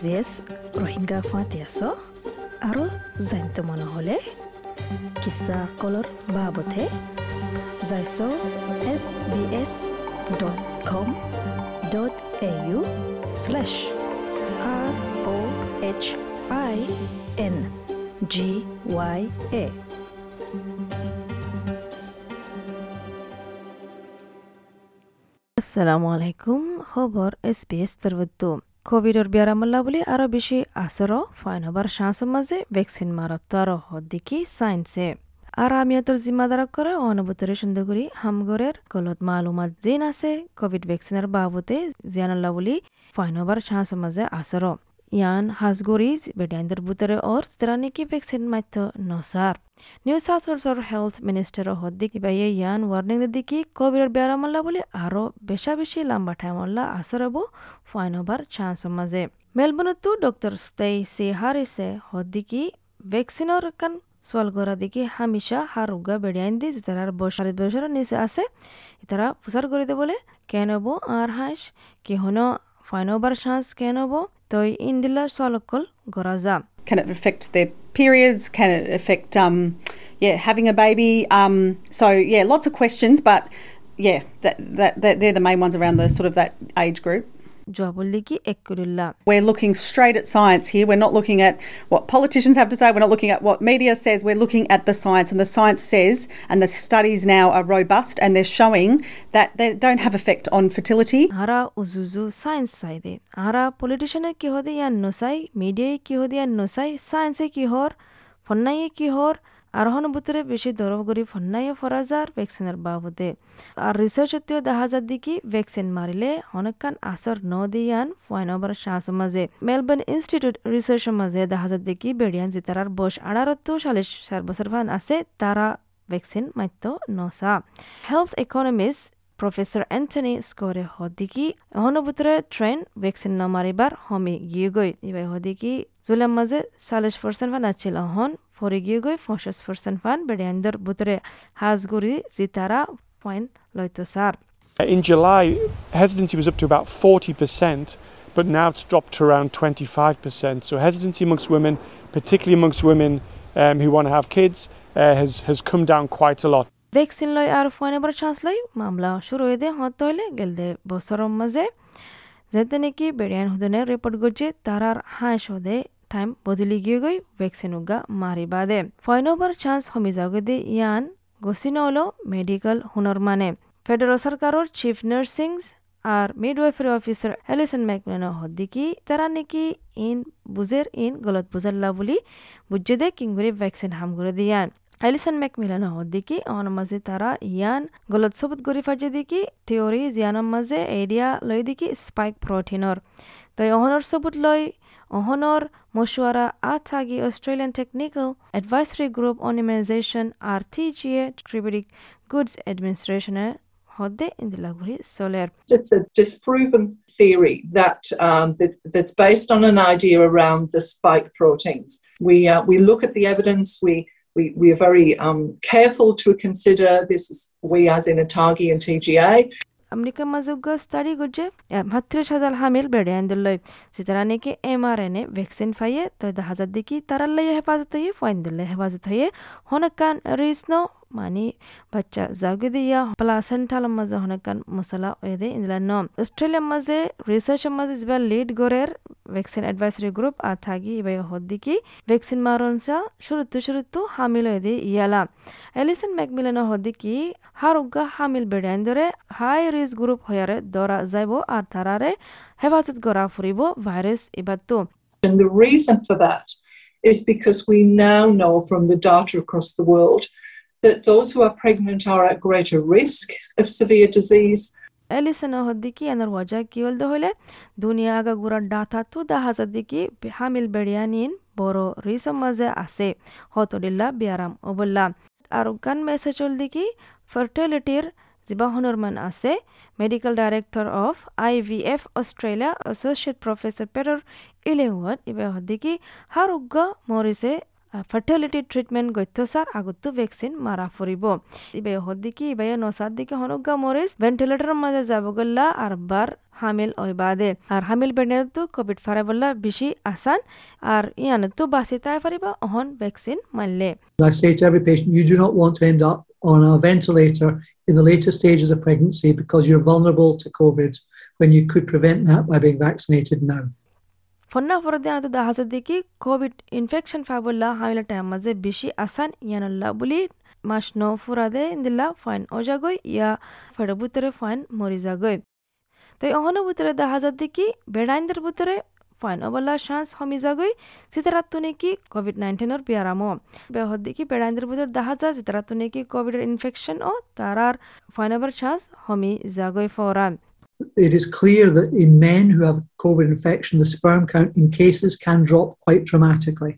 এছ ৰোহিংগা ফাঁতি আছ আৰু জানিত মন হ'লে কিছা কলৰ বাবতে যাইছ S B S dot com dot A U slash R O' H I N G Y A আসসালামু আলাইকুম খবর এস পি এস তরবত্তু কোভিডর বিয়ারামল্লা বুলি আৰু বেছি আচৰ ফাইন হবার চান্সের মাঝে ভ্যাকসিন মারত্ব আরও হদ্দিকি সাইন্সে আর আমিয়াতর জিম্মাদারক করে অনুভূতরে সুন্দরগুড়ি হামগরের কলত মালুমাত জিন আছে কোভিড ভ্যাকসিনের বাবদে বলি ফাইন হবাৰ চান্সের মাঝে আসর ইয়ান হাজগরিজ বেডাইন্দার বুতরে ওর স্তেরানিকি ভ্যাকসিন মাত্য নসার নিউ সাউথ ওয়েলসর হেলথ মিনিস্টার হদ্দিক ইবাইয়ে ইয়ান ওয়ার্নিং দিকি কোভিডর বেয়ারামাল্লা বলে আরও বেশা বেশি লম্বা টাইমল্লা আসরব ফাইন হবার চান্স মাঝে মেলবোর্নতো ডক্টর স্টেইসি হারিসে হদ্দিকি ভ্যাকসিনর কান সোয়াল গড়া দিকে হামিশা হারুগা বেড়িয়াইন দি তারার বসার বছরের নিচে আছে তারা প্রচার করে দে বলে কেন আর হাঁস কি হন ফাইন হবার চান্স কেন তই Can it affect their periods? Can it affect um, yeah, having a baby? Um, so yeah, lots of questions, but yeah, that, that, that they're the main ones around the sort of that age group. জবাবুল্লিকি একুরুল্লাহ We're looking straight at science here. We're not looking at what politicians have to say. We're not looking at what media says. We're looking at the science, and the science says, and the studies now are robust, and they're showing that they don't have effect on fertility. Ara উজুজু science চাই দে আরা পলিটিশিয়ানে কি হদে ইয়ান নসাই মিডিয়ায় কি হদে ইয়ান নসাই সায়েন্সে কি হর ফন্নাইয়ে কি হর আরোহণ বুতরে বেশি দরব করি ফন্নাইয়ে ফরাজার ভ্যাকসিনের বাবদে। আর রিসার্চ এতেও দেখা যার দিকে ভ্যাকসিন মারিলে অনেকখান আসর ন দিয়ান ফয়নবার শ্বাস মাঝে মেলবোর্ন ইনস্টিটিউট রিসার্চের মাঝে দেখা যার দিকে বেড়িয়ান যে তারার বয়স আড়ারত্তর সালে ফান আছে তারা ভ্যাকসিন মাত্য নসা হেলথ ইকোনমিস্ট প্রফেসর এন্টনি স্কোরে হদিকি অহনবুতরে ট্রেন ভ্যাকসিন ন মারিবার হমি গিয়ে গই ইবাই হদিকি জুলাম মাঝে চাল্লিশ পার্সেন্ট ফান আছিল হন ফরে গিয়ে গই পঞ্চাশ পার্সেন্ট ফান বেড়িয়ান্দর বুতরে হাজগুড়ি জিতারা পয়েন্ট লইতো সার In July, hesitancy was up to about 40%, but now it's dropped to around 25%. So, hesitancy amongst women, particularly amongst women um, who want to have kids, uh, has, has come down quite a lot. Vaccine লই আর ফোনেবার chance লই মামলা শুরু হয়ে দে হত হইলে গেলদে বছরের মাঝে যেতে নাকি বেড়িয়ান হুদনে রিপোর্ট করছে তারার হাঁস হদে ফয়নোবার চান্স হমি যাওগে দে ইয়ান গসিন হলো মেডিকেল হুনর মানে ফেডারেল সরকারের চিফ নার্সিং আর মিডওয়াইফারি অফিসার এলিসন ম্যাকমেন হদ্দিকি তারা নাকি ইন বুজের ইন গলত বুজাল্লা বলি বুঝে দে কিংগুরি ভ্যাকসিন হাম করে দিয়ান এলিসন ম্যাকমিলান হদ্দিকি অন মাঝে তারা ইয়ান গলত সবুত গরি ফাজে দিকি থিওরি জিয়ানর মাঝে এরিয়া লই দিকি স্পাইক প্রোটিনর They honor Subutloi, honor Moshwara Atagi Australian Technical Advisory Group on RTGA Distributed Goods Administration eh? it's a disproven theory that, um, that, that's based on an idea around the spike proteins. We uh, we look at the evidence. We we, we are very um, careful to consider this. We as in Atagi and TGA হামিল বেড়ে আন্দোলন সেতারা নাকি M R N A vaccine ফাইয়ে তো হাজার দিকে তারা তারার লাই হেফাজত হয়ে ফাইন দিলে হেফাজত হয়ে, হনকান রিস ন মানে বাচ্চা জাগে দিয়া প্লাসেন্টাল মাঝে হনকান মশলা ওয়েদে ইন্দলা ন। অস্ট্রেলিয়ার মাঝে রিসার্চের মাঝে যেভাবে লিড গরের ভ্যাকসিন অ্যাডভাইসরি গ্রুপ আর থাকি এবার হদ্দিকি ভ্যাকসিন মারনসা শুরুত্তু শুরুত্তু হামিল হয়ে ইয়ালা এলিসন ম্যাকমিলেন হদ্দিকি হারুগা হামিল বেড়াইন ধরে হাই রিস্ক গ্রুপ হয়ারে দরা যাইব আর তারারে হেফাজত করা ফুরিব ভাইরাস এবারতো And the reason for that is because we now know from the data across the world that those who are pregnant are at greater risk of severe disease. এনার ওয়াজা কি হলদে হইলে দুনিয়া আগা গুড়া ডাথা তু দাহাজার দিকি হামিল বেড়িয়ানিন বড় রিসম মাঝে আছে হতডিল্লা বিয়ারাম অবল্লা আর গান মেসেজ দিকি ফার্টিলিটির জিবা হনরমান আছে medical director of I V F Australia associate professor পেরর ইলেহুয়াত ইবে হদ্দিকি হার উগ্গা মরিছে ফার্টিলিটি ট্রিটমেন্ট গত্যসার আগতো ভ্যাকসিন মারা ফুরিব ইবে হদ্দিকি ইবে নসার দিকে হনুগা মরিস ভেন্টিলেটর মাঝে যাব গল্লা আর বার হামিল ওই বাদে আর হামিল বেড়ে তো কোভিড ফারে বললা বেশি আসান আর ইয়ান তো বাঁচি তাই পারিবা অহন vaccine up on a ventilator in the later stages of pregnancy because you're vulnerable to COVID when you could prevent that by being vaccinated now. ফন্না ফরদে আনতো দাহাজে দেখি, কোভিড ইনফেকশন ফাবল্লা হামিলা টাইম মাঝে বেশি আসান ইয়ানল্লা বলি, মাস ন ফুরাদে ইন্দিল্লা ফাইন অজাগই ইয়া ফেড়ে বুতরে ফাইন মরি যাগই তো অহন বুতরে দাহাজার দেখি, বেড়াইন্দের বুতরে ফাইন অবল্লা চান্স হমি যাগই সিতারাত্তু নেকি কোভিড নাইন্টিনের বিয়ারামো বেহদ দেখি বেড়াইন্দের বুতরে দাহাজা সিতারাত্তু নেকি কোভিডের ইনফেকশন ও তারার ফাইন অবার চান্স হমি যাগই ফরান It is clear that in men who have COVID infection, the sperm count in cases can drop quite dramatically.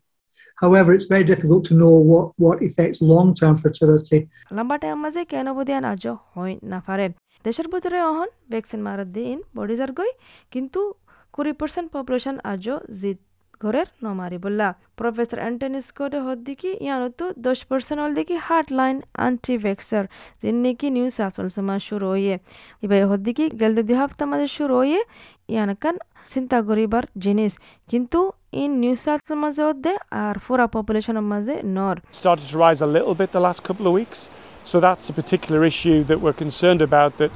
However, it's very difficult to know what, what affects long term fertility. লম্বা time মাঝে কেন বদিয়ান আজ হয় না পারে দেশের ভিতরে অহন vaccine মারার দিন বডি যার গই কিন্তু কুড়ি পার্সেন্ট পপুলেশন আজও জিত ঘরের নমারি বললা। প্রফেসর অ্যান্টনি স্কোটে হদ দেখি ইয়ানো দশ পার্সেন্ট হল দেখি হার্ট লাইন আন্টি ভ্যাক্সার যিনি নাকি নিউ সাউথ ওয়েলস মা শুরু হইয়ে। এবার হদ দেখি গেলতে দুই হপ্তাহ মাঝে শুরু হইয়ে ইয়ানকান চিন্তা করিবার জিনিস। কিন্তু ইন নিউ সাউথ মাঝে হদ্দে আর পুরা পপুলেশনের মাঝে নর। Started to rise a little bit the last couple of weeks. So that's a particular issue that we're concerned about, that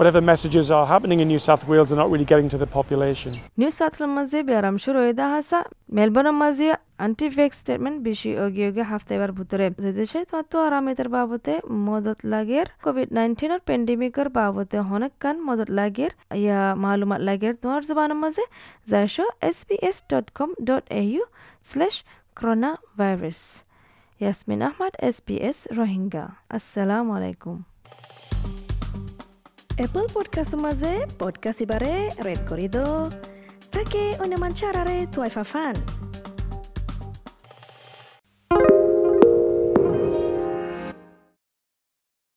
whatever messages are happening in New South Wales are not really getting to the population. New South মাঝে বেয়ারাম শুরু হয়ে দেখা হাসা মেলবোর্নের মাঝে aunty vax statement বেশি ওগিয়ে ওগিয়ে হাফতে এবার ভিতরে যে দেশে তো আরামিতের বাবতে মদত লাগের কোভিড নাইন্টিনের পেন্ডেমিকের বাবতে অনেক কান মদত লাগের ইয়া মালুমাত লাগের তোমার জবানের মাঝে যাইশো S P S dot com dot A U slash corona virus Yasmin Ahmed S P S Rohingya আসসালামু আলাইকুম Apple Podcast Semaze, Podcast Ibare, Red Corridor. Take una mancara re tuai fafan. fan.